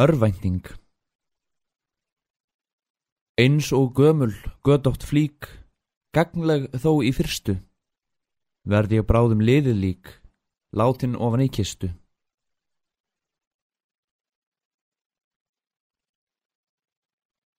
Örvænting Eins og gömul, gödótt flík, gagnleg þó í fyrstu, verð ég bráðum liðið lík, látin ofan í kistu.